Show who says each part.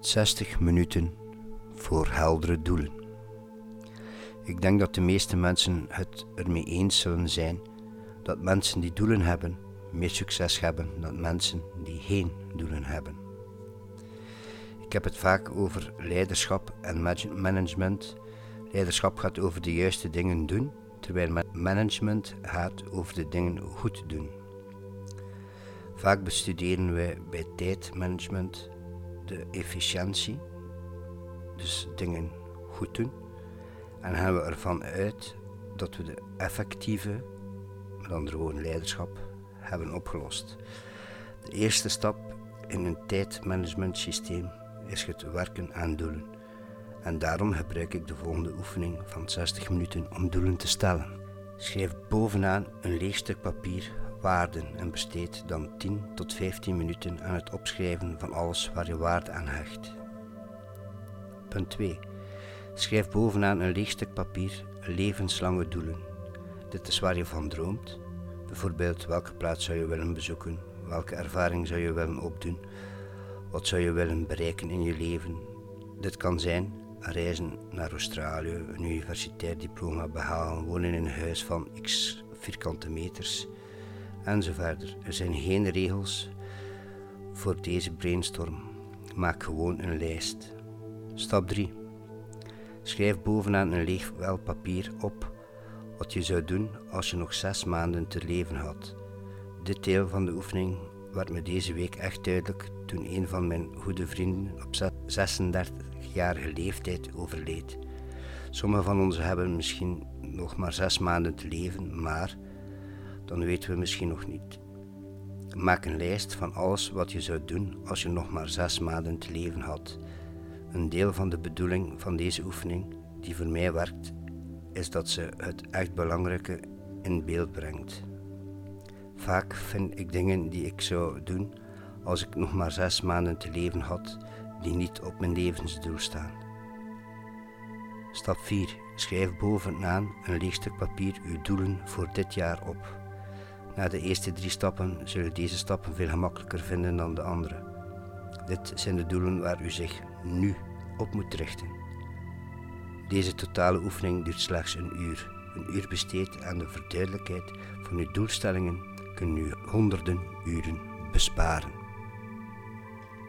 Speaker 1: 60 minuten voor heldere doelen. Ik denk dat de meeste mensen het ermee eens zullen zijn dat mensen die doelen hebben meer succes hebben dan mensen die geen doelen hebben. Ik heb het vaak over leiderschap en management. Leiderschap gaat over de juiste dingen doen, terwijl management gaat over de dingen goed doen. Vaak bestuderen wij bij tijdmanagement de efficiëntie, dus dingen goed doen, en gaan we ervan uit dat we de effectieve, met andere woorden leiderschap, hebben opgelost. De eerste stap in een tijdmanagement systeem is het werken aan doelen. En daarom gebruik ik de volgende oefening van 60 minuten om doelen te stellen. Schrijf bovenaan een leeg stuk papier waarden en besteed dan 10 tot 15 minuten aan het opschrijven van alles waar je waarde aan hecht. Punt 2. Schrijf bovenaan een leeg stuk papier levenslange doelen. Dit is waar je van droomt. Bijvoorbeeld welke plaats zou je willen bezoeken, welke ervaring zou je willen opdoen, wat zou je willen bereiken in je leven. Dit kan zijn reizen naar Australië, een universitair diploma behalen, wonen in een huis van x vierkante meters, enzovoort. Er zijn geen regels voor deze brainstorm. Maak gewoon een lijst. Stap 3. Schrijf bovenaan een leeg vel papier op wat je zou doen als je nog zes maanden te leven had. Dit deel van de oefening werd me deze week echt duidelijk toen een van mijn goede vrienden op 36-jarige leeftijd overleed. Sommigen van ons hebben misschien nog maar zes maanden te leven, maar dan weten we misschien nog niet. Maak een lijst van alles wat je zou doen als je nog maar zes maanden te leven had. Een deel van de bedoeling van deze oefening, die voor mij werkt, is dat ze het echt belangrijke in beeld brengt. Vaak vind ik dingen die ik zou doen als ik nog maar zes maanden te leven had, die niet op mijn levensdoel staan. Stap 4. Schrijf bovenaan een leeg stuk papier uw doelen voor dit jaar op. Na de eerste drie stappen zullen deze stappen veel gemakkelijker vinden dan de andere. Dit zijn de doelen waar u zich nu op moet richten. Deze totale oefening duurt slechts een uur. Een uur besteed aan de verduidelijkheid van uw doelstellingen kunnen u honderden uren besparen.